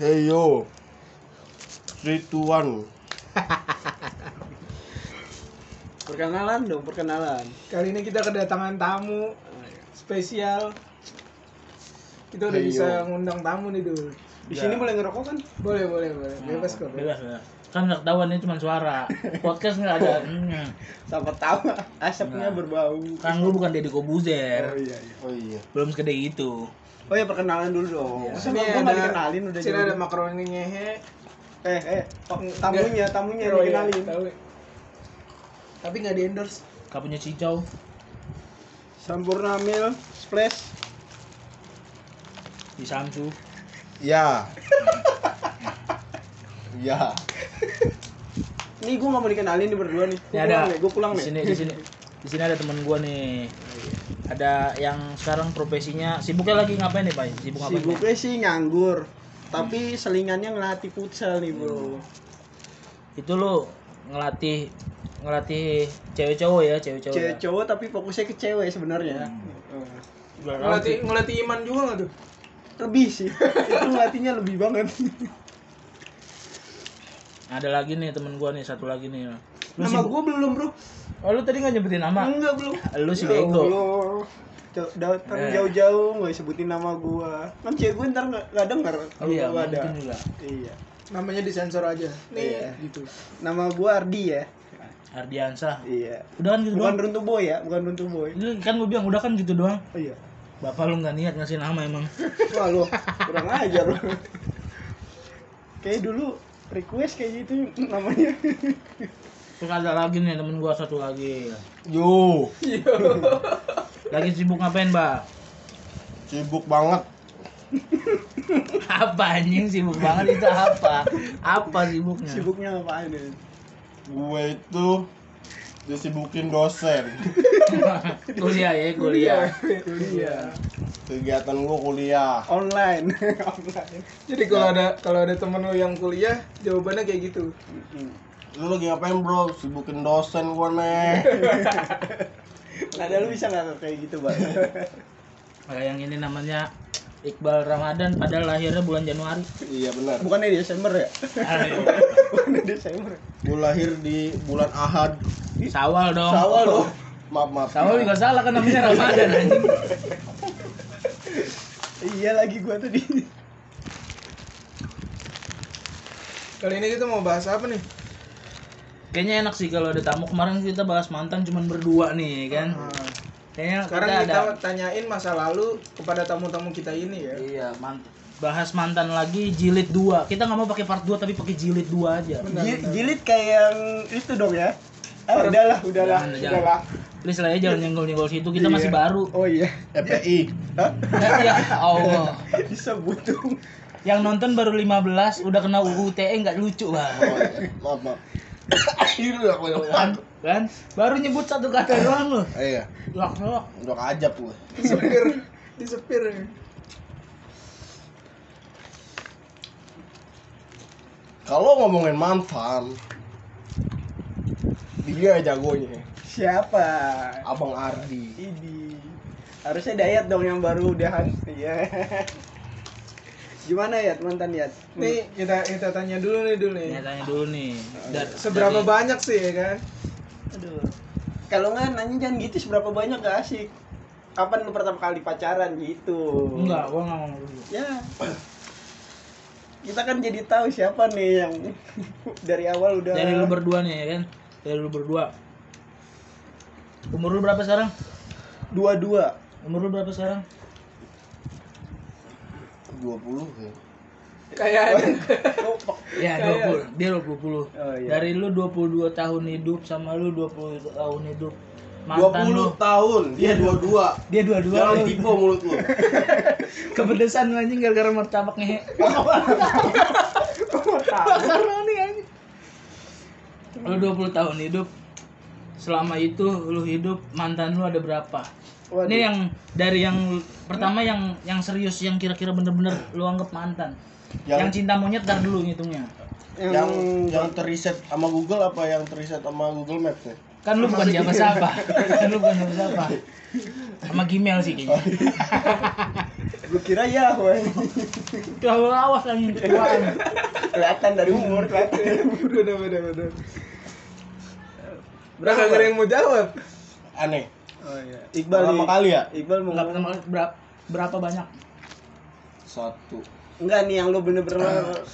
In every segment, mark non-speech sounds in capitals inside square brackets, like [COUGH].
Hey yo. 3 2 1. Perkenalan dong, perkenalan. Kali ini kita kedatangan tamu spesial. Kita udah bisa ngundang tamu nih dulu. Di Ya. sini boleh ngerokok kan? Boleh, boleh, boleh. Bebas kok. bebas bebas kan nggak ketahuan ini cuma suara podcast nggak ada [LAUGHS] hmm. Siapa tahu asapnya Nah. berbau. kan lu bukan Deddy Kobuzer iya iya. Oh iya. belum segede itu Oh ya perkenalan dulu dong. Di Masa sini gua ada nggak dikenalin udah Di sini jauh. ada makaroni ngehe. Eh eh oh, tamunya tamunya Oh, iya, dikenalin. Tapi nggak di endorse. Gak punya cicau Sampurna Mil Splash. di Samsu Ya. Ya. Ini gua nggak mau dikenalin nih berdua nih. ada pulang nih, gua pulang di nih. sini di sini di sini ada temen gua nih ada yang sekarang profesinya sibuknya lagi ngapain nih pak sibuk ngapain? Sibuknya sih nganggur. Tapi selingannya ngelatih futsal nih, Bro. itu lu ngelatih ngelatih cewek cowok ya cewek cowok Cewek cowok tapi fokusnya ke cewek sebenarnya. ya? Ngelatih ngelatih iman juga nggak tuh? Lebih sih. [LAUGHS] Itu ngelatihnya lebih banget. ada lagi nih temen gua nih satu lagi nih lu Nama sibuk gua belum, Bro. Oh lu tadi nggak nyebutin nama Enggak, belum. lu si Ya bego Datang Eh. jauh-jauh nggak sebutin nama gua. Kan cewek gua ntar nggak nggak denger oh iya gua ada. juga Iya. Namanya disensor aja. Nih, Iya. gitu. Nama gua Ardi ya. Ardiansa Iya. udah kan gitu Bukan doang runtuh boy ya, bukan runtuh boy. Ini kan gue bilang udah kan gitu doang Oh iya. bapak lu nggak niat ngasih nama emang [LAUGHS] Wah lu kurang ajar lu. Kayak dulu request kayak gitu namanya. [LAUGHS] terus ada lagi nih temen gua satu lagi Yo. lagi sibuk ngapain mbak Sibuk banget. apa anjing sibuk banget itu apa apa sibuknya Sibuknya ngapain ya? Gue itu disibukin dosen. [LAUGHS] kuliah ya kuliah Kuliah. Kegiatan gue kuliah. Online. [LAUGHS] Online. Jadi kalau ada kalau ada temen lu yang kuliah, jawabannya kayak gitu. Lu lagi ngapain bro? Sibukin dosen gue nih. [LAUGHS] Nada lu bisa nggak kayak gitu, Bang? [LAUGHS] kayak yang ini namanya Iqbal Ramadan padahal lahirnya bulan Januari iya benar. Bukannya Desember ya? Ayo. [LAUGHS] Bukannya Desember. Gue lahir di bulan Ahad. Sawal dong Sawal loh. Maaf maaf. Sawal juga salah kan namanya Ramadan anjing Iya lagi gua tadi. Kali ini kita mau bahas apa nih? Kayaknya enak sih kalau ada tamu kemarin kita bahas mantan cuman berdua nih kan Nah, kayaknya sekarang kita kita, ada tanyain masa lalu kepada tamu-tamu kita ini ya. Iya, mant bahas mantan lagi jilid 2. Kita nggak mau pakai part 2 tapi pakai jilid 2 aja. Benar. Jilid kayak yang itu dong ya. Ah, udahlah, udahlah, Jangan, jangan. udahlah. Please lah ya jangan nyenggol-nyenggol situ. Kita masih Iya. baru. Oh iya. Hah? ya Allah. Disebut dong. Yang nonton baru 15 udah kena UU ITE nggak lucu, Bang. Oh, iya. Maaf maaf. Kan? kan? Baru nyebut satu kata doang lu. Iya. Lok lok. Udah kajap gue. Disepir, disepir. Kalau ngomongin mantan, dia jagonya. Siapa? Abang Ardi. Ini. Harusnya Dayat dong yang baru udahan. Iya. [LAUGHS] Gimana ya mantan ya? Nih kita kita tanya dulu nih dulu nih. Nih, tanya dulu nih. Dar- Seberapa dari- banyak sih ya kan? Aduh. Kalau nggak nanya jangan gitu seberapa banyak gak asik. Kapan lu pertama kali pacaran gitu? Enggak, gua nggak ngomong dulu. Ya. Kita kan jadi tahu siapa nih yang [LAUGHS] dari awal udah Dari lu berdua nih ya kan? Dari lu berdua. Umur lu berapa sekarang? dua-dua. Umur lu berapa sekarang? 20 ya. Kayak [LAUGHS] Ya, Kayak- 20. Dia 20. Oh, iya. Dari lu 22 tahun hidup sama lu 20 tahun hidup. Mantan 20 lu. tahun, dia 22. Dia dua-dua. Jangan lu. tipu mulut lu. [LAUGHS] Kepedesan lu anjing gara-gara martabak ngehe. Karena nih anjing. Lu 20 tahun hidup. Selama itu lu hidup mantan lu ada berapa? Waduh. Ini yang dari yang pertama yang yang serius yang kira-kira bener-bener lu anggap mantan. Yang, Yang cinta monyet tar dulu ngitungnya. yang, yang yang teriset sama Google apa yang teriset sama Google Maps ya? Kan lu bukan siapa siapa. Kan lu bukan siapa siapa. Sama Gmail sih kayaknya. Gue kira ya, woy. Ya lu awas anjing ketuaan. Kelihatan dari umur, kelihatan. [LAUGHS] Bener bener bener. Berapa? Berapa yang mau jawab? Aneh. Oh iya. Iqbal Pertama nih. kali ya? Iqbal mau berapa berapa banyak Satu. Enggak nih yang lu bener-bener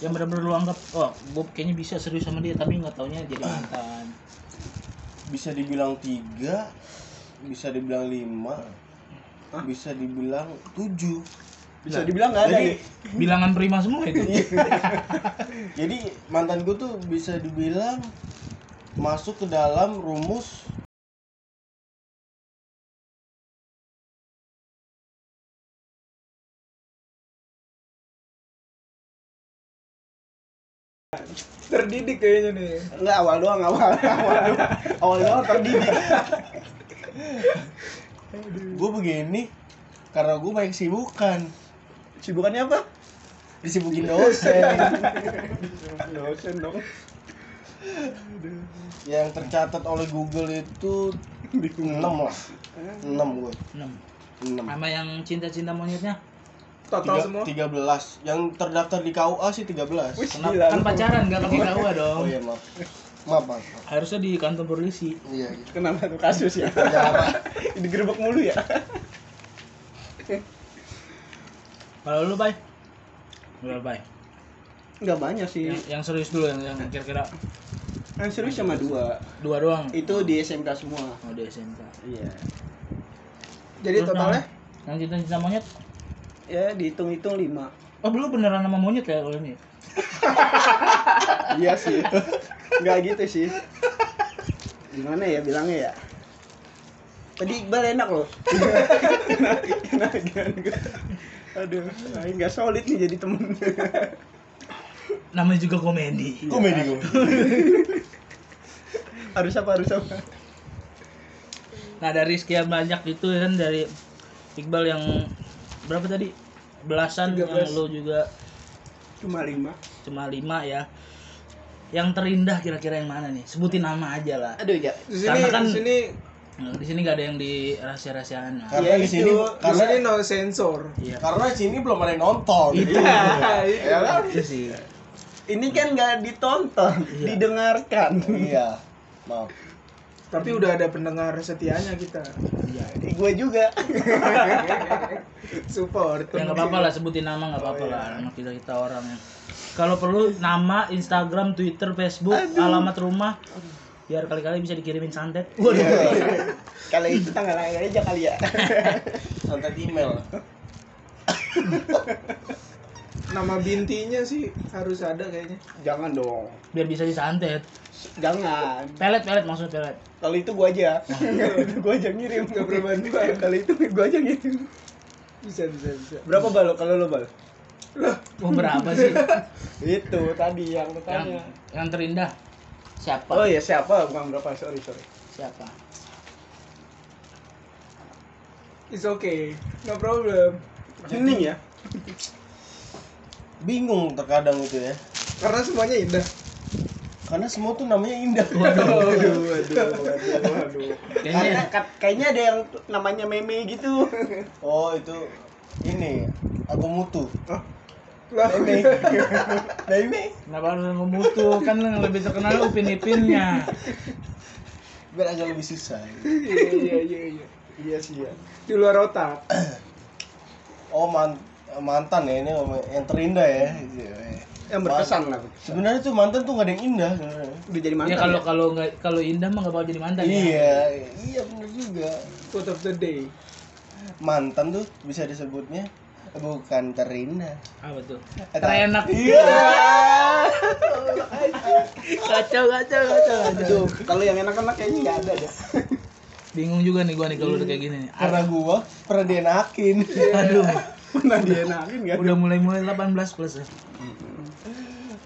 yang benar-benar lu anggap oh gue kayaknya bisa serius sama dia tapi nggak taunya jadi mantan Bisa dibilang tiga, bisa dibilang lima, Hah? bisa dibilang tujuh. bisa dibilang enggak ada Jadi, nih. bilangan prima semua itu jadi mantan gue tuh bisa dibilang masuk ke dalam rumus Terdidik kayaknya nih. Enggak awal doang, awal. Awal doang. [LAUGHS] Awal doang terdidik. gue begini karena gue banyak sibukan Sibukannya apa? disibukin dosen [LAUGHS] Dosen dong. yang tercatat oleh Google itu 6 lah 6 gue 6 6 sama yang cinta-cinta monyetnya Total semua. 13 yang terdaftar di KUA sih 13 Wih, Kenapa? gila. kan pacaran nggak pakai KUA [LAUGHS] dong oh iya maaf maaf maaf, maaf. harusnya di kantor polisi iya iya Kenapa tuh kasus ya? Jangan. [LAUGHS] Digerebek mulu ya? kalau lu bay Lu bay Enggak banyak sih. yang, yang serius dulu yang, yang kira-kira Yang serius sama dua. dua doang Itu di SMK semua. oh di SMK Iya. Jadi Terus totalnya yang- yang cinta-cinta monyet Ya dihitung-hitung lima. oh lu beneran nama monyet ya kalau ini Iya sih. Enggak gitu sih. Gimana ya bilangnya ya? Tadi Iqbal enak loh. Enak, enak, enak. Aduh, Aing nggak solid nih jadi temen. namanya juga komedi komedi gue harus apa harus apa? nah dari sekian banyak itu kan dari Iqbal yang berapa tadi belasan yang 13. lu juga Cuma lima. cuma lima ya yang terindah kira-kira yang mana nih sebutin nama aja lah Aduh ya. di sini Karena kan- di sini Nah, di sini gak ada yang di rahasia-rahasiaan lah. karena Iya, di sini itu. di karena sini no sensor. Iya. karena di sini belum ada yang nonton Itu. ya [LAUGHS] kan Itu sih. Ini kan nggak ditonton, Iya. didengarkan. iya maaf Tapi udah ada pendengar setianya kita. Iya. Gue juga. [LAUGHS] Support. Ya nggak apa-apa lah sebutin nama nggak apa-apa lah nama kita kita orang yang kalau perlu nama Instagram Twitter Facebook alamat rumah biar kali-kali bisa dikirimin santet. Waduh. Kalau itu tanggal lahir aja kali ya. [LAUGHS] santet email [LAUGHS] Nama bintinya sih harus ada kayaknya. Jangan dong. Biar bisa disantet. Jangan. Pelet pelet maksudnya pelet. Kalau itu gua aja. [LAUGHS] Kalau itu gua aja ngirim. Nggak perlu bantuan. Kalau itu gua aja ngirim. Bisa bisa bisa. Berapa bal kalau lo bal? Mau berapa sih? [LAUGHS] Itu tadi yang yang bertanya. yang terindah siapa? Oh iya siapa? Bukan berapa? Sorry sorry. Siapa? It's okay. No problem. Hening ya. [LAUGHS] bingung terkadang itu ya Karena semuanya indah. karena semua tuh namanya indah Waduh, waduh, [LAUGHS] waduh, waduh. Kayaknya Karena kat- kayaknya ada yang namanya meme gitu. [LAUGHS] oh itu ini aku mutu Lah, meme [LAUGHS] meme kenapa harus ngemutu kan yang lebih terkenal upin ipinnya. biar agak lebih susah iya iya iya iya. Iya sih ya. Di luar otak. oh man- mantan ya ini yang terindah ya Yang berkesan lah. sebenarnya tuh mantan tuh gak ada yang indah sebenarnya. Udah jadi mantan. Ya kalau ya? kalau nggak kalau indah mah nggak bakal jadi mantan ya. iya iya bener juga Quote of the day. mantan tuh bisa disebutnya bukan terindah Apa tuh? Terenak. iya [LAUGHS] Kacau kacau kacau. kacau. Aduh, kalau yang enak-enak kayaknya nggak ada ya. Bingung juga nih gua nih kalau udah kayak gini nih. karena gua pernah dienakin Aduh, [LAUGHS] Pernah dienakin nggak? udah mulai-mulai 18 plus ya.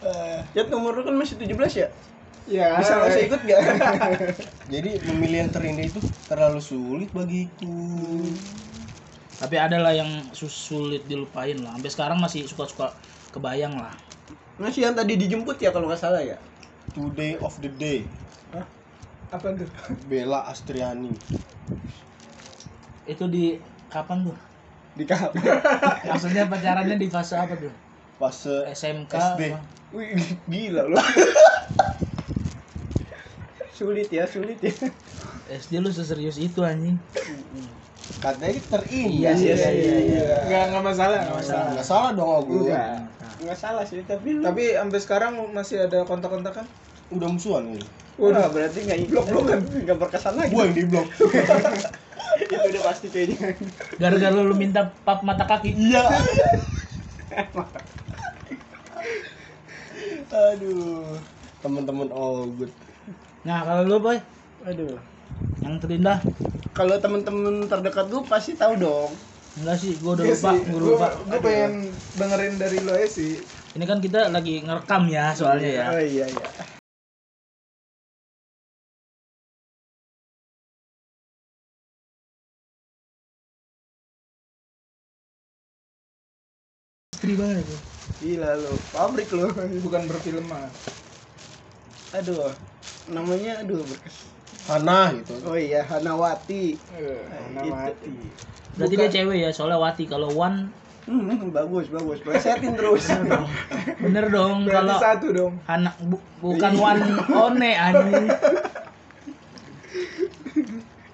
Eh, Ya umur lu kan masih 17 ya? Ya. Bisa langsung ikut gak? [LAUGHS] jadi memilih yang terindah itu terlalu sulit bagiku Tapi ada lah yang sulit dilupain lah. Sampai sekarang masih suka-suka kebayang lah. Masih yang tadi dijemput ya kalau nggak salah ya? today of the day Apa tuh? Bella Astriani Itu di kapan tuh? Di kapan? [LAUGHS] Maksudnya pacarannya di fase apa tuh? fase SMK? SD. apa? Wih, gila lu. [LAUGHS] sulit ya, sulit ya. SD lu seserius itu anjing. katanya terindah Iya, iya, iya, iya. Enggak enggak masalah, enggak masalah. nggak salah dong aku Enggak. Enggak salah sih, tapi lu- Tapi sampai sekarang masih ada kontak-kontakan? udah musuhan gitu Wah, berarti enggak blok blok kan enggak berkesan lagi. gua yang di blok itu [LAUGHS] udah pasti kayaknya. Gara-gara lu minta pap mata kaki. iya [LAUGHS] aduh teman-teman oh good Nah, kalau lu boy, Aduh. yang terindah Kalau temen-temen terdekat lu pasti tahu dong. enggak sih, gua udah Iya lupa, sih, gua gua, lupa. gua pengen dengerin dari lo ya sih. Ini kan kita lagi ngerekam ya soalnya ya. Oh iya iya. Itu. Gila lu, pabrik lu. Bukan perfilman. Aduh. Namanya aduh berkes. Hana gitu Oh iya, Hanawati. Eh, Itu. mati. Berarti dia cewek ya, soalnya Wati kalau Wan Hmm, bagus bagus. Plesetin terus. bener dong Berarti kalau satu dong. anak bu- bukan Wan One anjing.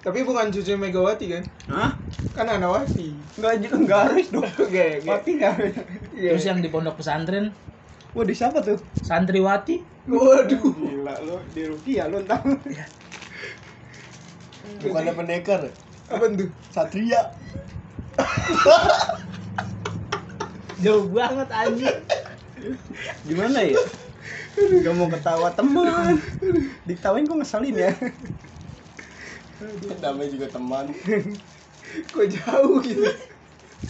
Tapi bukan cucu Megawati kan? Hah? Kan Anawati. Enggak juga enggak harus dong. [LAUGHS] Oke. Wati enggak harus. Iya. Terus yang di pondok pesantren Wah, di siapa tuh? Santriwati Waduh. Gila lu di Rukia lu entar. bukannya pendekar Apa tuh? satria jauh banget anjing. Gimana ya? Gak mau ketawa teman. Diketawain kok ngeselin ya. Namanya juga teman [LAUGHS] Kok jauh gitu?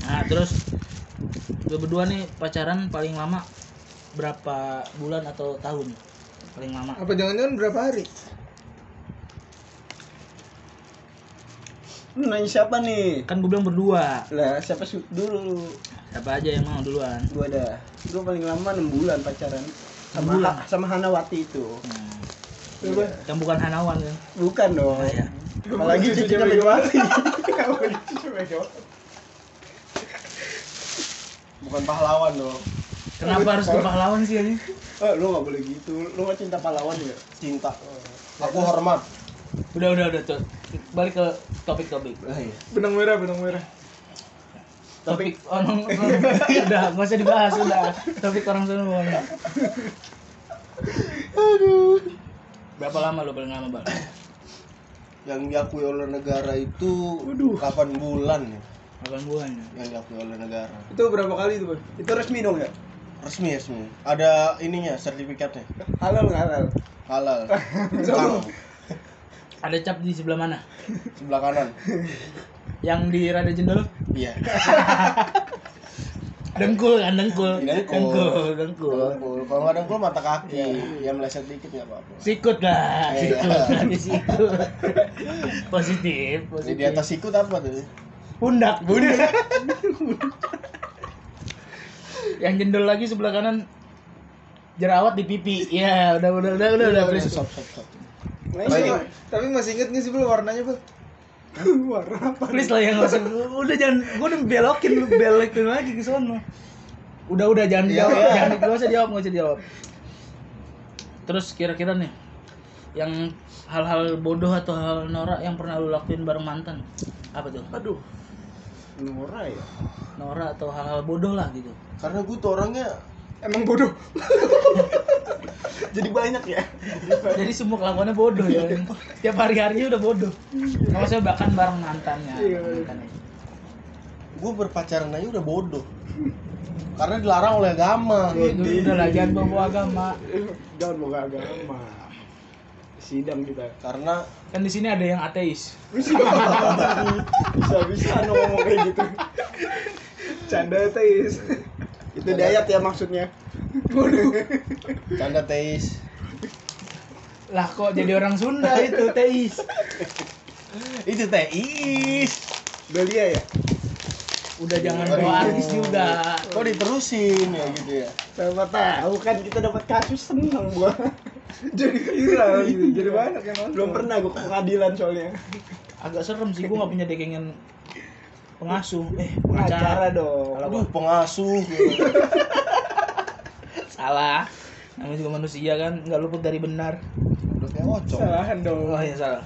Nah, terus lu berdua nih pacaran paling lama berapa bulan atau tahun? Paling lama. Apa jangan-jangan berapa hari? Lu nanya siapa nih? Kan gue bilang berdua. Lah, siapa su- dulu? Siapa aja yang mau duluan? Gua ada. Gua paling lama 6 bulan pacaran. Sama bulan? Ha- sama Hanawati itu. Hmm. Coba. Yang bukan Hanawan kan? Bukan dong. Oh, iya. Apalagi Cucu cucunya Megawati. Apalagi cucu Megawati. bukan pahlawan dong Kenapa harus ke pahlawan sih anjing? Oh, lu gak boleh gitu. Lu gak cinta pahlawan ya? cinta aku hormat Udah udah udah tuh. Balik ke topik-topik. Ah, iya. Benang merah, benang merah. Topik orang udah nggak usah dibahas udah. Topik orang semua. aduh Berapa lama lo paling lama, Bang? yang diakui oleh negara itu Waduh. 8 bulan ya 8 bulan ya. yang diakui oleh negara Itu berapa kali tuh, Bang? Itu resmi dong ya? resmi resmi ada ininya sertifikatnya Halal nggak halal? halal. [LAUGHS] Ada cap di sebelah mana? sebelah kanan Yang di rada jendol? iya [LAUGHS] Dengkul kan, dengkul. Dengkul. Dengkul, dengkul. dengkul kalau nggak dengkul mata kaki ya meleset dikit nggak apa-apa Sikut lah, Iya. sikut. [LAUGHS] Nanti sikut. Positif, positif. di atas sikut apa tuh pundak. Pundak. [LAUGHS] Yang jendol lagi sebelah kanan jerawat di pipi. Ya, udah udah udah udah udah please. stop stop stop Nah, Tapi, ini tapi masih inget nggak sih, Bang, warnanya, Bang? [LAUGHS] Warna apa? Please lah yang nggak usah. Udah jangan gua udah belokin lu belokin lagi ke sono. Udah udah jangan Iya, jawab, iya. jangan nggak usah jawab, nggak usah jawab. Terus kira-kira nih yang hal-hal bodoh atau hal norak yang pernah lu lakuin bareng mantan apa tuh? Aduh. Nora ya? Norak atau hal-hal bodoh lah gitu. karena gue tuh orangnya Emang bodoh. Jadi banyak ya? Jadi semua kelakuannya bodoh ya. Tiap hari-harinya udah bodoh. Nggak maksudnya bahkan bareng mantannya. Iya, mantannya. gue berpacaran aja udah bodoh karena dilarang oleh agama Itu udah lah jangan bawa agama. Jangan mau agama. Sidang kita. karena Kan di sini ada yang ateis. Bisa-bisa anu ngomong kayak gitu. Canda teis. Itu dayat ya maksudnya. canda teis Lah kok jadi orang Sunda itu teis. itu teis Belia ya? Udah jangan bawa artis juga. kok diterusin ya gitu ya Siapa tahu kan kita dapat kasus seneng gua. [LAUGHS] jadi viral gitu jadi banyak yang nonton belum pernah gue ke pengadilan soalnya agak serem sih gua nggak punya dekengan pengasuh. Eh pengacara. pengacara dong. Kalau Aduh, pengasuh. [LAUGHS] salah. Namanya juga manusia kan nggak luput dari benar. Udah kayak ocong. salahan dong. Oh ya salah.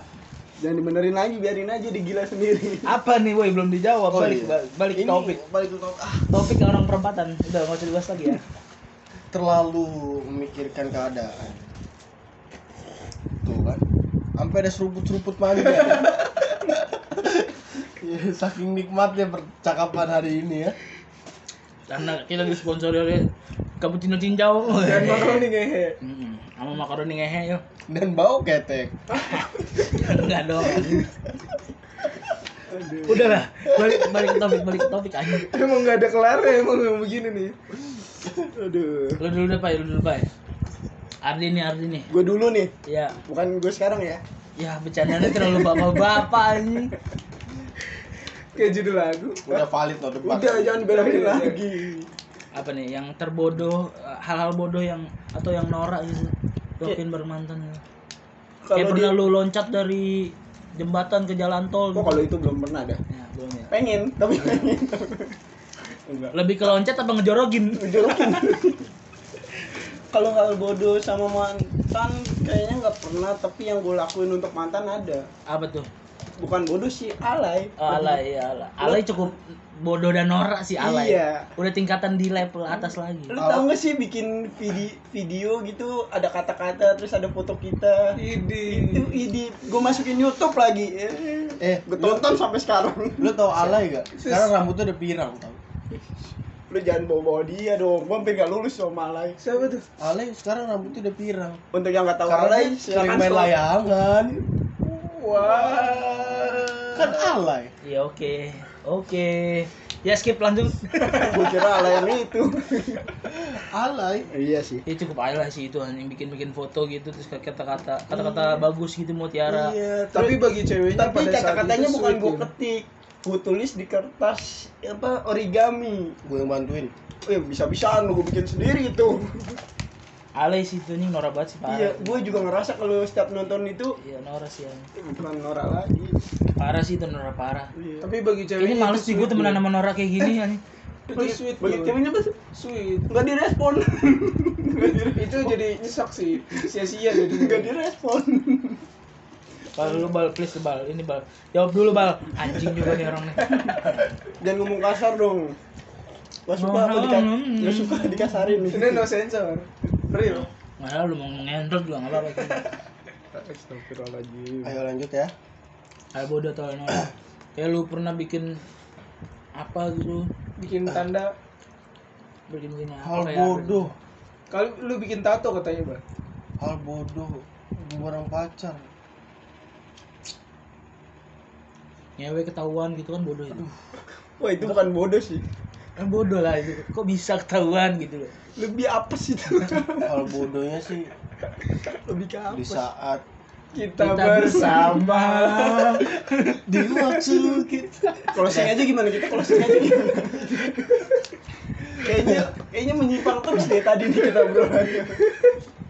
Jangan dibenerin lagi biarin aja digila sendiri. Apa nih woi? Belum dijawab. Oh, balik iya. balik Ini topik. balik ke topik. Ah, topik orang perempatan. Udah nggak usah dibahas lagi ya. Terlalu memikirkan keadaan. Tuh kan. Sampai ada seruput-seruput manja. [LAUGHS] Ya, [LAUGHS] saking nikmatnya percakapan hari ini ya. karena kita disponsori oleh cappuccino cincau. Dan [LAUGHS] makaroni ngehe. Sama makaroni ngehe yo. Dan bau ketek. [LAUGHS] enggak dong. Udah lah balik balik ke topik balik ke topik aja emang nggak ada kelarnya emang yang begini nih. Aduh. Lu dulu deh pak lu dulu pak. Ardi nih Ardi nih. Gue dulu nih. Ya bukan gue sekarang ya. Ya bercandanya terlalu bapak-bapak ini kayak judul lagu. Udah valid loh debat. udah jangan dibelain Iya, iya. lagi. Apa nih yang terbodoh hal-hal bodoh yang atau yang norak gitu Yakin bermantan gitu. kayak pernah di lu loncat dari jembatan ke jalan tol oh gitu. kalau itu belum pernah ada? Ya, belum ya. Pengen tapi pengen. Enggak. Lebih ke loncat apa ngejorokin? Ngejorokin. [LAUGHS] Kalau hal bodoh sama mantan kayaknya nggak pernah tapi yang gue lakuin untuk mantan ada. Apa tuh bukan bodoh sih alay. Oh, alay ya alay. Alay cukup bodoh dan norak sih alay. Iya. udah tingkatan di level atas lagi. Lu tau gak sih bikin video video gitu ada kata-kata terus ada foto kita? Idi itu ide. Gue masukin YouTube lagi. Eh, Eh, gue tonton sampai sekarang. Lu tau alay gak? Sekarang rambutnya udah pirang tau. lu jangan bawa bawa dia dong. Gue sampai gak lulus sama alay. Siapa tuh? Alay sekarang rambutnya udah pirang. untuk yang nggak tahu alay sering main layangan. Wah Kan alay. ya oke. Oke. Ya skip langsung [LAUGHS] gue kira alay yang itu. Alay. iya sih. Ya cukup alay sih itu yang bikin bikin foto gitu terus kata-kata kata-kata bagus gitu mutiara iya tapi bagi ceweknya tapi pada saat kata-katanya itu bukan gue ketik. Gue tulis di kertas apa origami. Gue yang bantuin. eh bisa-bisaan lu gue bikin sendiri itu alay sih itu nih norak banget sih parah. Iya gue juga ngerasa kalau setiap nonton itu iya norak sih ya. eh, bukan norak lagi. Parah sih itu norak parah. Iya. tapi bagi ceweknya kayaknya males sih gue temenan sama norak kayak gini kan [LAUGHS] itu sweet bagi ceweknya apa sweet. Nggak direspon. [LAUGHS] Itu [LAUGHS] jadi nyesek sih. Sia-sia jadi. Nggak direspon. Bal lu bal please bal. Ini bal. Jawab dulu bal. Anjing juga nih orang nih. Jangan ngomong kasar dong. Gak suka dika suka dikasarin. Ini no sensor real. Nggak ada lu mau ngendrot juga nggak apa-apa. [LAUGHS] Astagfirullahaladzim. Ayo lanjut ya. [CLEARS THROAT] Kayak bodoh norak ya lu pernah bikin apa gitu? Bikin tanda. Bikin gini apa Hal kayak bodoh. kalau lu bikin tato katanya bang. Hal bodoh. Barang pacar. ngewe ketahuan gitu kan bodoh itu. Wah itu bukan bodoh sih kan bodoh lah itu kok bisa ketahuan gitu loh. Lebih apa sih? Itu Hal bodohnya sih lebih ke apa di saat kita, kita bersama. [LAUGHS] Di waktu kita. Closing aja gimana? Kita closing aja gimana? Kayaknya kayaknya menyimpang terus deh tadi nih kita bro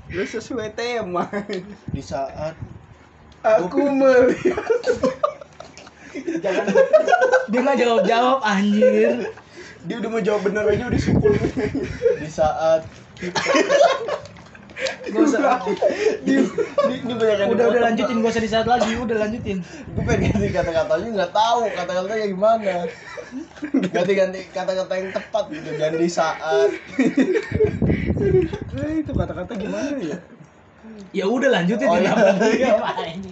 Udah sesuai tema. Di saat aku melihat jangan dia nggak jawab jawab anjir dia udah mau jawab bener aja udah syukur di saat Gak usah. Di, di, ini banyak yang udah udah lanjutin gak usah di saat lagi udah lanjutin. Gue pengen ganti kata-katanya nggak tahu kata-katanya gimana. Ganti-ganti kata-kata yang tepat gitu dan di saat. Eh, itu kata-kata gimana ya? Ya udah lanjutin Oh, oh, iya. ini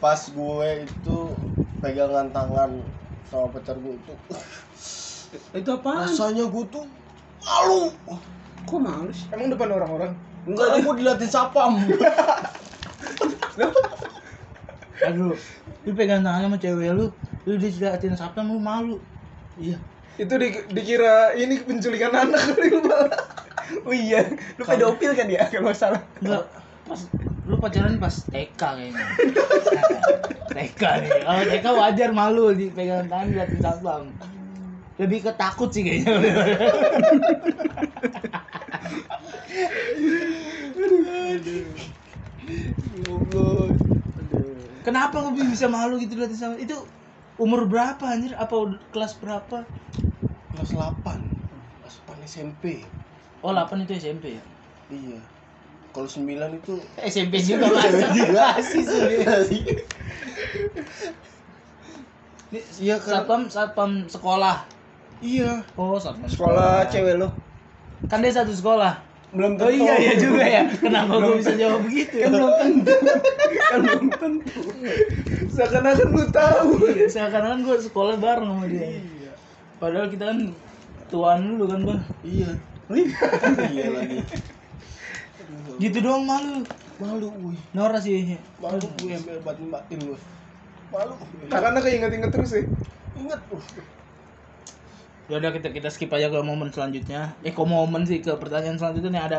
pas gue itu pegangan tangan sama pacar gue itu itu apaan? Rasanya gue tuh malu. Kok malu sih? Emang depan orang-orang? Enggak gue diliatin sapam. [LAUGHS] Aduh lu pegang tangan sama cewek lu lu diliatin siapa lu malu. Iya. Itu di, dikira ini penculikan anak kali [LAUGHS] lu oh iya lu pedofil kan ya? Kalau salah. Enggak pas lu pacaran pas TK kayaknya. [LAUGHS] TK nih kalau TK wajar malu di pegang tangan diliatin satpam lebih ketakut sih kayaknya Kenapa lebih bisa malu gitu lihat sama itu umur berapa anjir? Apa kelas berapa? Kelas 8. Kelas 8 SMP. Oh, 8 itu SMP ya? Iya. Kalau 9 itu SMP juga [LAUGHS] iya. masih sih. Iya, kan? satpam satpam sekolah iya. Oh satpam Sekolah cewek lo. kan dia satu sekolah. Belum oh iya iya juga ya. Kenapa gue bisa jawab begitu? Ya? Kan belum tentu. kan belum tentu. Seakan-akan lu tahu. Iya, seakan-akan gue sekolah bareng sama dia. Padahal kita kan tuan dulu kan bang. Iya. Iya lagi. Gitu doang malu. Malu wih. Nora sih malu gue sampai batin batin gue malu. Karena keinget-inget terus ya. inget uh ya udah kita kita skip aja ke momen selanjutnya eh kok momen sih ke pertanyaan selanjutnya nih ada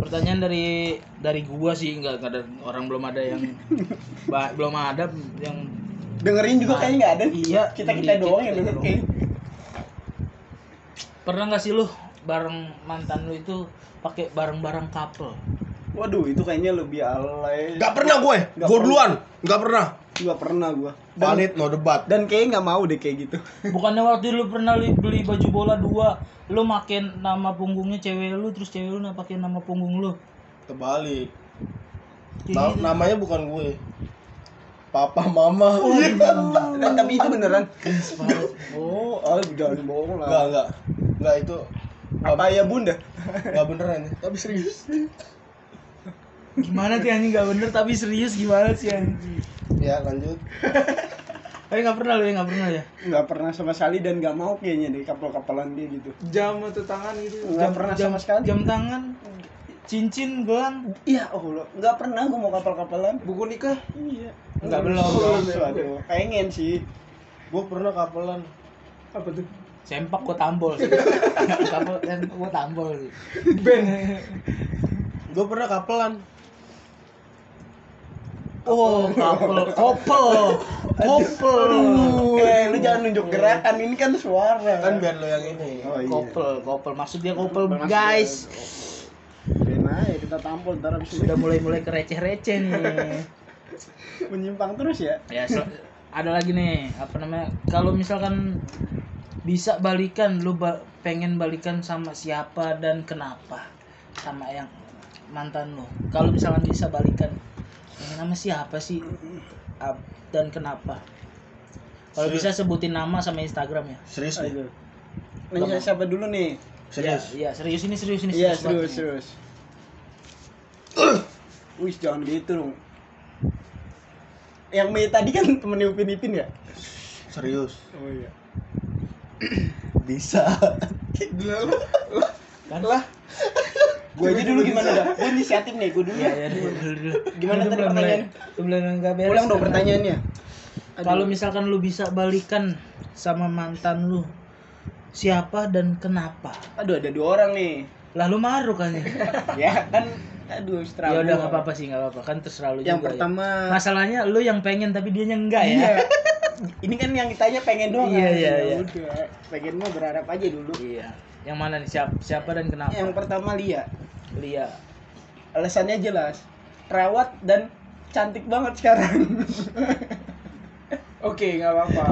pertanyaan dari dari gua sih nggak nggak ada orang belum ada yang [LAUGHS] ba- belum ada yang Dengerin juga kayaknya nggak ada. Iya, Kita kita doang yang denger doang. kayak. pernah nggak sih lu bareng mantan lu itu pakai barang-barang couple Waduh, itu kayaknya lebih alay. Gak pernah gue, Nggak gue duluan, gak pernah. Gak pernah gua. Dan, Valid no debat. dan kayaknya nggak mau deh kayak gitu. bukannya waktu lu pernah li- beli baju bola dua lu makin nama punggungnya cewek lu terus cewek lu nah pakai nama punggung lu Terbalik. Kayak Na- gitu. namanya bukan gue. Papa, mama. Iya. Dan [LAUGHS] tapi itu beneran. Oh, oh jangan bohong Enggak, lah. enggak. Enggak itu Apa ya bunda? enggak beneran ya. Tapi serius. gimana sih anjing nggak bener tapi serius gimana sih anjing Ya, lanjut. [LAUGHS] tapi nggak pernah lu ya nggak pernah ya Nggak pernah sama sekali dan nggak mau kayaknya deh kapal-kapalan dia gitu. Jam atau tangan gitu. Nggak pernah jam, sama sekali. jam tangan cincin gelang Iya, oh lo nggak pernah gua mau kapal-kapalan. Buku nikah. Iya. Nggak belum. Waduh, pengen sih. Gue pernah kapelan. Apa tuh? sempak gua tambol sih [LAUGHS] tambol dan gua tambol sih Ben. [LAUGHS] Gue pernah kapelan. Oh couple couple couple. Eh, lu jangan nunjuk gerakan, ini kan suara. Kan biar lo yang ini. Oh iya. couple couple. Maksud dia couple Maksud- guys. Ben aja kita tampol ntar abis sudah mulai mulai ke receh receh nih. [LAUGHS] Menyimpang terus ya. ya so- ada lagi nih apa namanya kalau misalkan bisa balikan lu ba- pengen balikan sama siapa dan kenapa? Sama yang mantan lu. Kalau misalkan bisa balikan nama siapa sih Ab- dan kenapa kalau bisa sebutin nama sama Instagram ya Serius nih. Nanya siapa dulu nih? Serius. iya serius ini serius ini Iya, serius, nih. serius. [COUGHS] Wih, jangan gitu dong. Yang Mei tadi kan temennya Upin Ipin ya? Serius. Oh iya. [COUGHS] Bisa. kan Lah, Gue aja dulu gimana dah? Gue inisiatif nih, gue dulu ya. dulu, dulu, dulu. Gimana tadi pertanyaan? belum nggak beres. Ulang dong pertanyaannya. Kalau misalkan lu bisa balikan sama mantan lu, siapa dan kenapa? Aduh, ada dua orang nih. Lalu maru kan ya? [LAUGHS] Ya kan, aduh, ya struggle. udah nggak apa-apa sih nggak apa-apa kan terserah lu Yang juga. pertama, ya. Masalahnya lu yang pengen tapi dia enggak ya. iya. [LAUGHS] Ini kan yang ditanya pengen doang. Iya, kan? iya, Ya iya. Pengen mah berharap aja dulu. Iya. Yang mana nih siapa, siapa dan kenapa? Yang pertama Lia. Lia. Alasannya jelas. Perawat dan cantik banget sekarang. oke nggak apa-apa.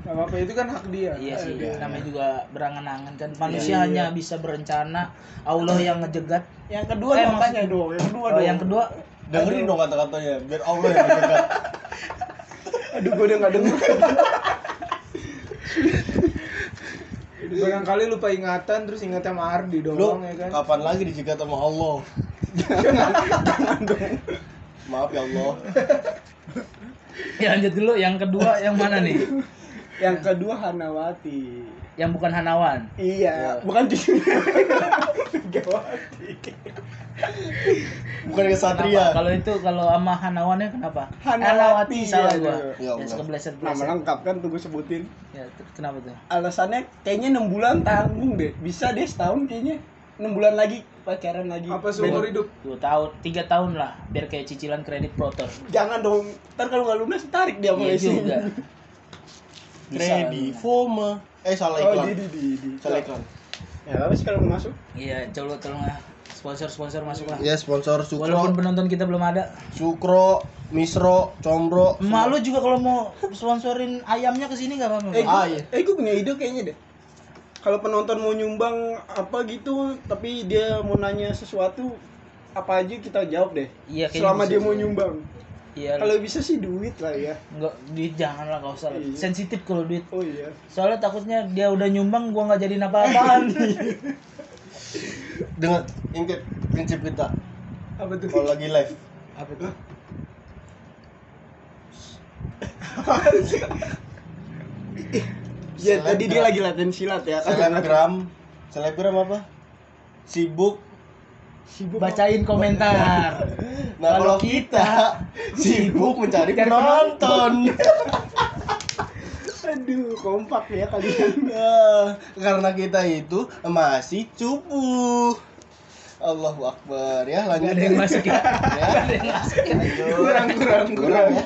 Nggak apa-apa itu kan hak dia. Iya sih, Aduh. namanya juga berangan-angan kan. Manusia Iya. hanya bisa berencana, Allah yang ngejegat. yang kedua Eh, tanya dong, yang kedua Oh, dong. yang kedua, Dengerin dong kata-katanya biar Allah yang menjaga. Aduh, gue udah gak denger. [LAUGHS] Barangkali lupa ingatan terus ingat sama Ardi Lu doang ya kan. kapan lagi dicegat sama Allah? Maaf ya Allah. ya lanjut dulu. Yang kedua yang mana nih? yang kedua Hanawati. Yang bukan Hanawan. Iya, bukan di Megawati. [LAUGHS] [LAUGHS] Bukan kesatria. Kalau itu kalau sama Hanawannya kenapa? Hanawati, salah ya, gua. Ya Ya, Allah. sekebeleset Nama lengkap kan tuh gue sebutin. Ya, kenapa tuh? Alasannya kayaknya 6 bulan tanggung deh. Bisa deh setahun kayaknya. 6 bulan lagi pacaran lagi. Apa seumur hidup? Dua tahun, tiga tahun lah, biar kayak cicilan kredit protor. Jangan dong. Ntar kalau nggak lunas tarik dia Iya mulai sini. juga. [LAUGHS] Kredi, Foma. Eh salah Oh, iklan. di di di. di. Salah iklan. Ya, apa sih kalau mau masuk? Iya, coba tolong lah. Sponsor-sponsor masuk lah. Ya sponsor Sukro, Walaupun penonton kita belum ada. Sukro, Misro, Combro. Emak lu juga kalau mau sponsorin ayamnya ke sini enggak apa-apa. Eh, Ah, iya. eh gue punya ide kayaknya deh. Kalau penonton mau nyumbang apa gitu, tapi dia mau nanya sesuatu, apa aja kita jawab deh. Iya, Selama dia mau nyumbang. Iya. Kalau bisa sih duit lah ya. Enggak duit jangan lah enggak usah. Iya. Sensitif kalau duit. Oh iya. Soalnya takutnya dia udah nyumbang gua nggak jadiin apa-apaan. [LAUGHS] Dengan ingat prinsip kita Apa tuh? kalau lagi live. apa tuh? [LAUGHS] Ya Selebgram. tadi dia lagi latihan silat ya. Selebgram, selebgram apa? Sibuk. Sibuk. Bacain komentar. Nah kalau kita sibuk mencari penonton. [LAUGHS] Aduh, kompak ya kalian. Nah, [LAUGHS] karena kita itu masih cupu. Allahu Akbar ya lanjut ada yang masuk ya. [LAUGHS] ya. Gak ada yang masuk ya. kurang kurang kurang. ya.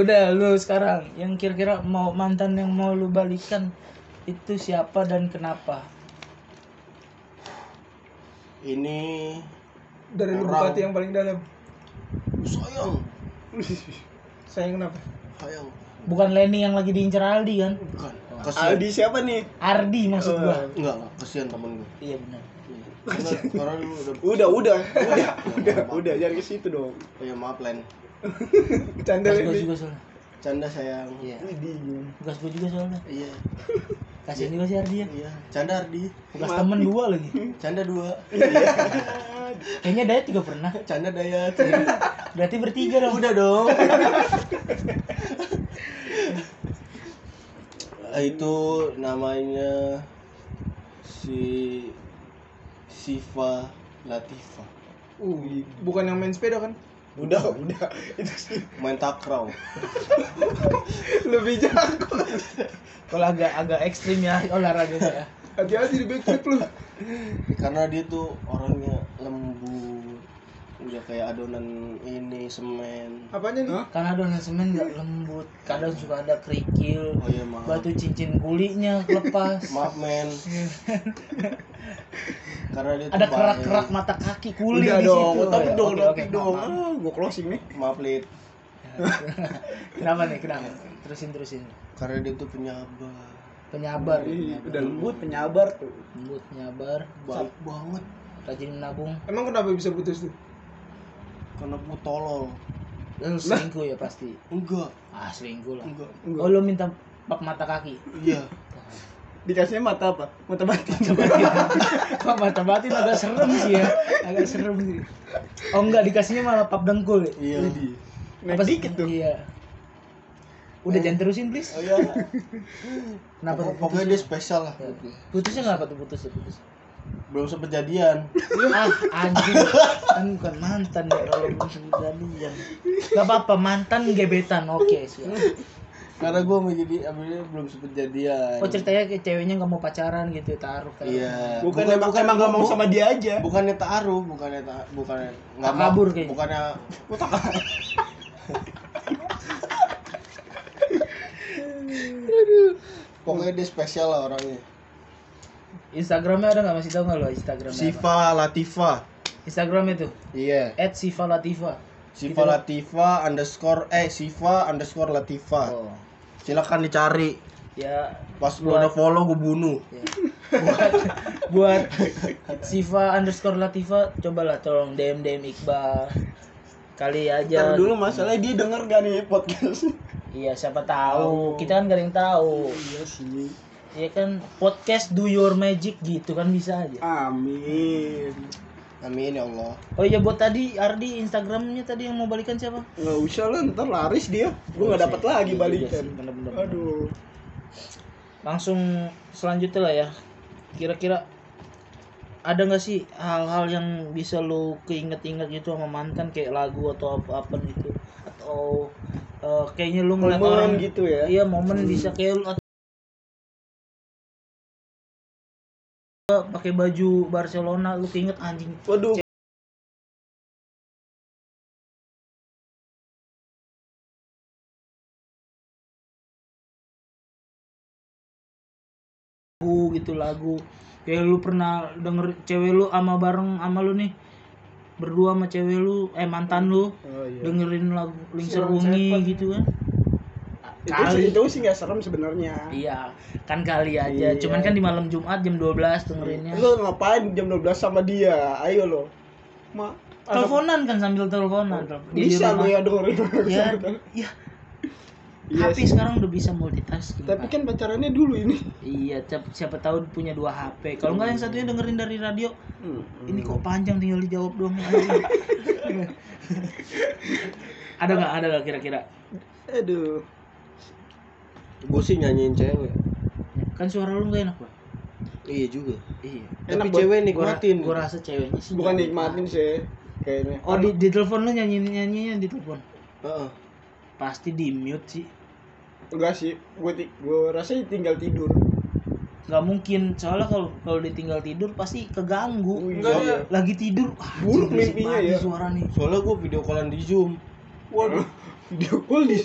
Udah lu sekarang yang kira-kira mau mantan yang mau lu balikan itu siapa dan kenapa? Ini Dari lubuk Orang. hati yang paling dalam. sayang, [LAUGHS] Sayang kenapa? sayang. Bukan Lenny yang lagi diincar Aldi kan? Bukan. Kasihan. Aldi siapa nih? Ardi maksud gua. Enggak, enggak, kasihan temen gue. Iya benar. Karena, karena lu udah Udah, udah, [LAUGHS] udah, udah, udah, jangan ke situ dong. Oh ya maaf Len. Gua ini. juga soalnya. Canda sayang. Iya. Widih. Gas gua juga soalnya. Iya. [LAUGHS] Kasihan juga sih Ardi ya. Iya. Canda Ardi. Bekas temen dua lagi. Canda dua. [LAUGHS] Kayaknya Dayat juga pernah. Canda Dayat. Berarti bertiga dong. Udah dong. [LAUGHS] Eh, itu namanya si Siva Latifa Uh, bukan yang main sepeda kan? Udah, udah. Itu sih main takraw [LAUGHS] Lebih jago. Kalau agak agak ekstrim ya olahraganya ya. Hati-hati di backflip lu. karena dia tuh orangnya lembut udah kayak adonan ini semen Apanya nih? Karena adonan semen nggak lembut, kadang suka ada kerikil, oh iya maaf batu cincin kulinya kelepas. [LAUGHS] maaf men karena dia ada kerak-kerak mata kaki kuli Udah di dong, situ. tapi dong, tapi oke, dong. maaf, maaf. Ah, gua closing nih. maaf lid [LAUGHS] kenapa nih? Kenapa? Terusin terusin. karena dia tuh penyabar Penyabar, penyabar. Udah lembut, penyabar tuh. lembut, penyabar, baik banget rajin menabung. Emang kenapa bisa putus tuh? Gue tolol Lu selingkuh ya pasti. enggak Ah selingkuh lah. enggak Oh lu minta pak mata kaki. iya [LAUGHS] Dikasihnya mata apa? Mata batin. Pak [LAUGHS] mata batin agak serem sih ya, agak serem sih. Oh enggak dikasihnya malah pap dengkul. ya? iya Naik Apa dikit tuh. Iya. Udah jangan terusin please. oh iya [LAUGHS] Kenapa tuh Pokok- pokoknya dia putusnya? spesial lah Ya. Putusnya kenapa tuh putus ya putus? Belum sempet jadian. [LAUGHS] Ah anjing. Kan bukan mantan ya kalau belum jadian. Gak apa-apa mantan gebetan. Oke siap. Karena gue mau jadi abisnya belum sempet jadian. Oh ceritanya kayak ceweknya nggak mau pacaran gitu taruh kan? Iya. Bukan, emang emang gak mau sama dia aja. bukannya taruh bukannya ta, bukannya nggak mau. kabur kayaknya. bukannya pokoknya dia spesial lah orangnya Instagramnya ada nggak masih tahu nggak lo Instagramnya apa? Siva Latifa. Instagram itu? Iya. At Siva Latifa. Siva Latifa underscore eh Siva underscore Latifa. Oh. Silakan dicari. Ya pas lu udah follow gue bunuh. Ya. buat buat Siva underscore Latifa cobalah tolong DM DM Iqbal. Kali aja. Ntar dulu masalahnya dia denger gak nih podcast? iya siapa tahu. Kita kan gak ada yang tahu. Iya sih. Ya kan podcast do your magic gitu kan bisa aja Amin. amin ya Allah oh iya buat tadi Ardi Instagramnya tadi yang mau balikan siapa Nggak usah lah, ntar laris dia. Gue nggak dapat lagi Iya balikan. sih, bener-bener. Aduh. langsung selanjutnya lah ya kira-kira ada nggak sih hal-hal yang bisa lo keinget-inget gitu sama mantan kayak lagu atau apa-apa gitu atau eh, kayaknya lu ngeliat Momen orang gitu ya. iya momen bisa kayak lu pakai baju Barcelona lu keinget anjing. Waduh, lagu gitu lagu. Kayak lu pernah denger cewek lu sama bareng sama lu nih? Berdua sama cewek lu eh mantan lu. Oh iya. dengerin lagu Lingser Seven. gitu kan Kali. sih, itu sih nggak serem sebenarnya. iya kan kali aja Iya. cuman kan di malam Jumat jam 12 dengerinnya Lu ngapain jam 12 sama dia? Ayo lo. Ma, teleponan kan sambil teleponan Di bisa lu ya dengerin. ya ya Iya HP sih. sekarang udah bisa multitasking Tapi kan pacarannya dulu ini. iya siapa, siapa tahu punya dua HP kalau nggak yang satunya dengerin dari radio Hmm. ini kok panjang tinggal dijawab dong anjing. [LAUGHS] ada nggak ada nggak kira-kira Aduh. Gue sih nyanyiin cewek kan suara lu nggak enak pak iya juga iya Enak tapi buat- cewek gua, nikmatin gua rasa ceweknya sih Bukan nikmatin sih kayaknya. oh di, di telepon lu nyanyi nyanyinya di telepon Heeh. pasti di mute sih Enggak sih, gue gue rasa tinggal tidur. nggak mungkin soalnya kalau kalau ditinggal tidur pasti keganggu Oh, iya. Enggak dia. lagi tidur ah, Buruk mimpinya ya. suara nih soalnya gue video callan di zoom Waduh. [LAUGHS] Video call di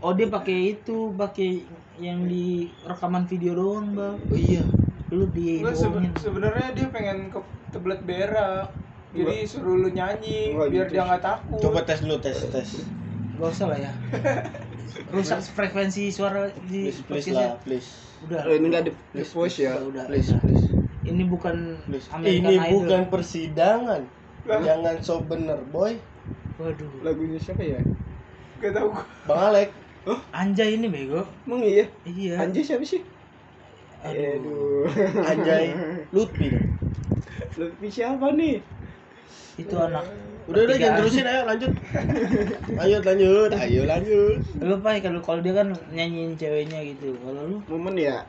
oh dia pakai itu pakai yang di rekaman video doang bang oh iya lu di sebe- sebenarnya dia pengen ke tebelet berak. Jadi suruh lu nyanyi Enggak biar gitu dia nggak takut. coba tes dulu tes tes gak usah lah ya [LAUGHS] rusak frekuensi suara di please please lah please udah Oh, ini enggak di, di voice ya. udah, udah, please udah. please ini bukan please American ini Idol. bukan persidangan Lah. jangan so bener boy waduh Lagunya siapa ya? Gak tahu gua. bang Alek anjay ini bego Emang iya? iya Anjay siapa sih? aduh Anjay Lutfi. Lebih siapa nih? itu anak udah udah jangan terusin ayo lanjut ayo lanjut ayo lanjut lu pak kalau kalau dia kan nyanyiin ceweknya gitu kalau lu Momen ya?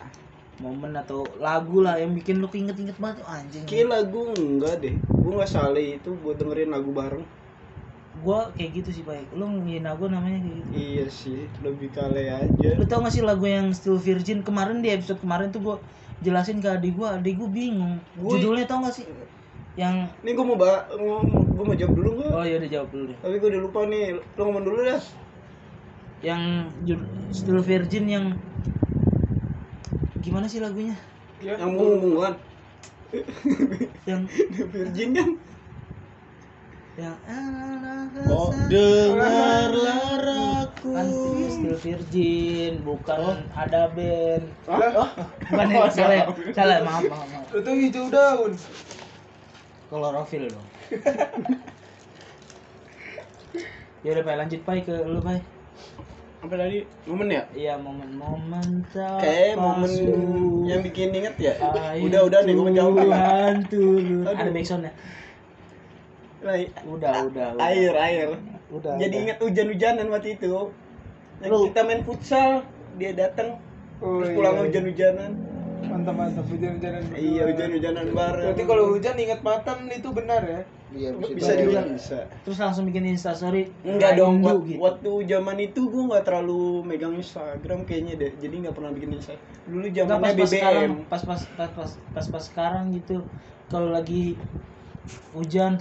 momen atau lagu lah yang bikin lu inget-inget banget tuh anjing Kayak lagu enggak deh. Gue nggak salah itu buat dengerin lagu bareng. Gua kayak gitu sih pak lu ngin aku namanya kayak gitu Iya sih, lebih kale aja. lu tau gak sih lagu yang Still Virgin kemarin di episode kemarin tuh gua jelasin ke adik gua adik gua bingung Gua- judulnya tau gak sih yang Ini gue mau ba gue mau jawab dulu nggak? oh ya udah jawab dulu deh Tapi gue udah lupa nih. Lo ngomong dulu dah. yang Still Virgin yang gimana sih lagunya Ya, Yang mau hubungan. yang [LAUGHS] Virgin kan? Yang oh dengarlah kan Still Virgin bukan Oh. ada band Hah? bukan ya, [LAUGHS] salah ya salah maaf maaf, maaf. Tuh hijau daun. klorofil dong [LAUGHS] ya udah pak lanjut pak ke lu pak Apa tadi? Momen ya? iya momen-momen tak Kayak momen yang bikin inget ya? Udah udah nih gue menjawab. Tuhan turun. Ada backsound Udah, udah, udah. air air. Udah. Jadi udah. inget hujan-hujanan waktu itu. Yang Lu- kita main futsal, dia datang Oh, terus iya, pulang iya. hujan-hujanan. Mantap mantap hujan-hujanan. Iya, hujan-hujanan bareng. Berarti kalau hujan ingat mantan itu benar ya? iya bisa juga bisa. Terus langsung bikin Insta story. Enggak dong, gitu. waktu zaman itu gue nggak terlalu megang Instagram kayaknya deh, jadi nggak pernah bikin Insta. Dulu zamannya pas pas sekarang, BBM. pas pas pas pas pas pas sekarang gitu. Kalau lagi hujan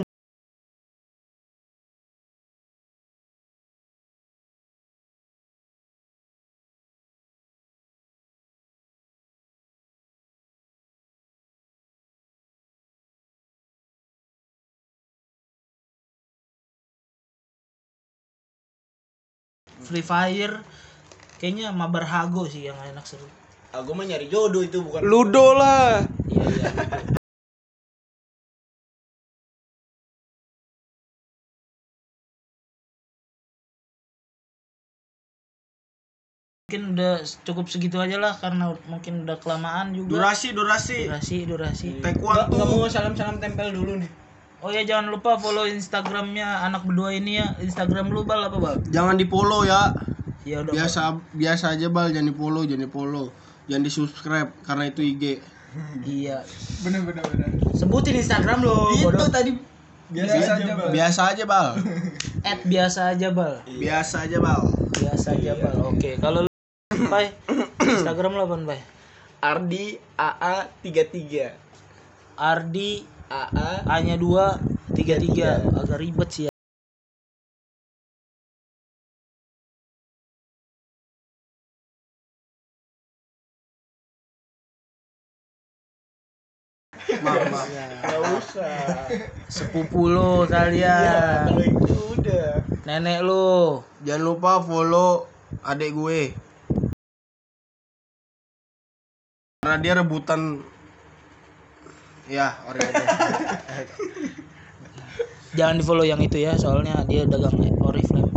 Free Fire kayaknya mabar hago sih yang enak seru. aku mah nyari jodoh itu bukan Ludo lah. Iya iya. Mungkin udah cukup segitu aja lah karena mungkin udah kelamaan juga. durasi durasi Durasi, durasi. take Nggak mau salam-salam tempel dulu nih. Oh ya jangan lupa follow Instagramnya anak berdua ini ya. Instagram lu bal apa bal? jangan di follow ya Ya udah. Bal. biasa biasa aja bal jangan di follow jangan di follow jangan di subscribe karena itu IG Iya. Bener bener bener. Sebutin Instagram lo. bodoh. tadi Biasa, aja, Bang. biasa aja bal [LAUGHS] At biasa aja bal. biasa aja bal Biasa aja bal. Oke kalau lu Pai, [CLEARS THROAT] Instagram lo apa Pai? Ardi AA 33. Ardi AA A-nya 2 33 agak ribet sih ya. mama Gak usah. sepupu lo Iya, kalian itu udah. nenek lo jangan lupa follow adik gue. Karena dia rebutan ya Oreo [LAUGHS] jangan di follow yang itu ya soalnya dia dagang oriflame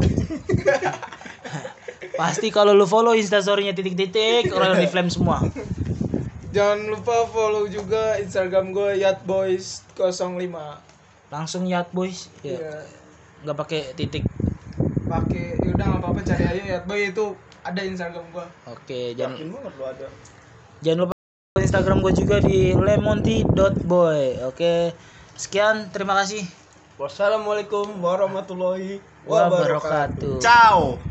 [LAUGHS] pasti kalau lu follow instastorynya titik-titik oriflame semua Jangan lupa follow juga Instagram gue yatboys05. langsung yat boys ya Iya. nggak pakai titik Pakai ya udah nggak apa-apa cari aja yatboy itu ada Instagram gue. oke jangan Yakin banget lu ada. jangan lupa instagram gue juga di lemonti.boy oke sekian terima kasih. Wassalamualaikum warahmatullahi wabarakatuh. wabarakatuh. Ciao